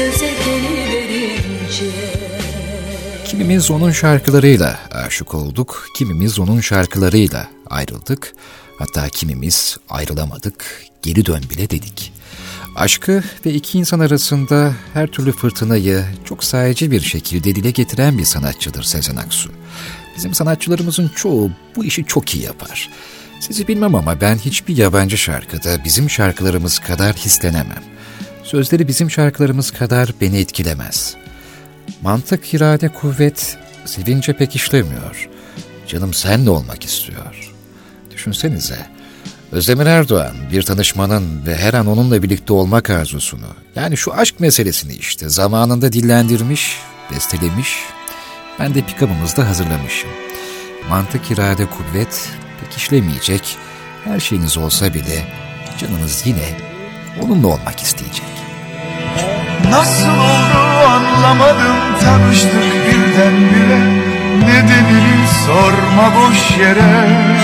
göze geliverince Kimimiz onun şarkılarıyla aşık olduk, kimimiz onun şarkılarıyla ayrıldık. Hatta kimimiz ayrılamadık, geri dön bile dedik. Aşkı ve iki insan arasında her türlü fırtınayı çok sadece bir şekilde dile getiren bir sanatçıdır Sezen Aksu. Bizim sanatçılarımızın çoğu bu işi çok iyi yapar. Sizi bilmem ama ben hiçbir yabancı şarkıda bizim şarkılarımız kadar hislenemem. Sözleri bizim şarkılarımız kadar beni etkilemez. Mantık, irade, kuvvet sevince pek işlemiyor. Canım senle olmak istiyor. Düşünsenize, Özdemir Erdoğan bir tanışmanın ve her an onunla birlikte olmak arzusunu, yani şu aşk meselesini işte zamanında dillendirmiş, bestelemiş, ben de pikabımızda hazırlamışım. Mantık, irade, kuvvet pek işlemeyecek, her şeyiniz olsa bile canınız yine onunla olmak isteyecek. Nasıl oldu anlamadım. Tanıştık birdenbire. Nedenini sorma boş yere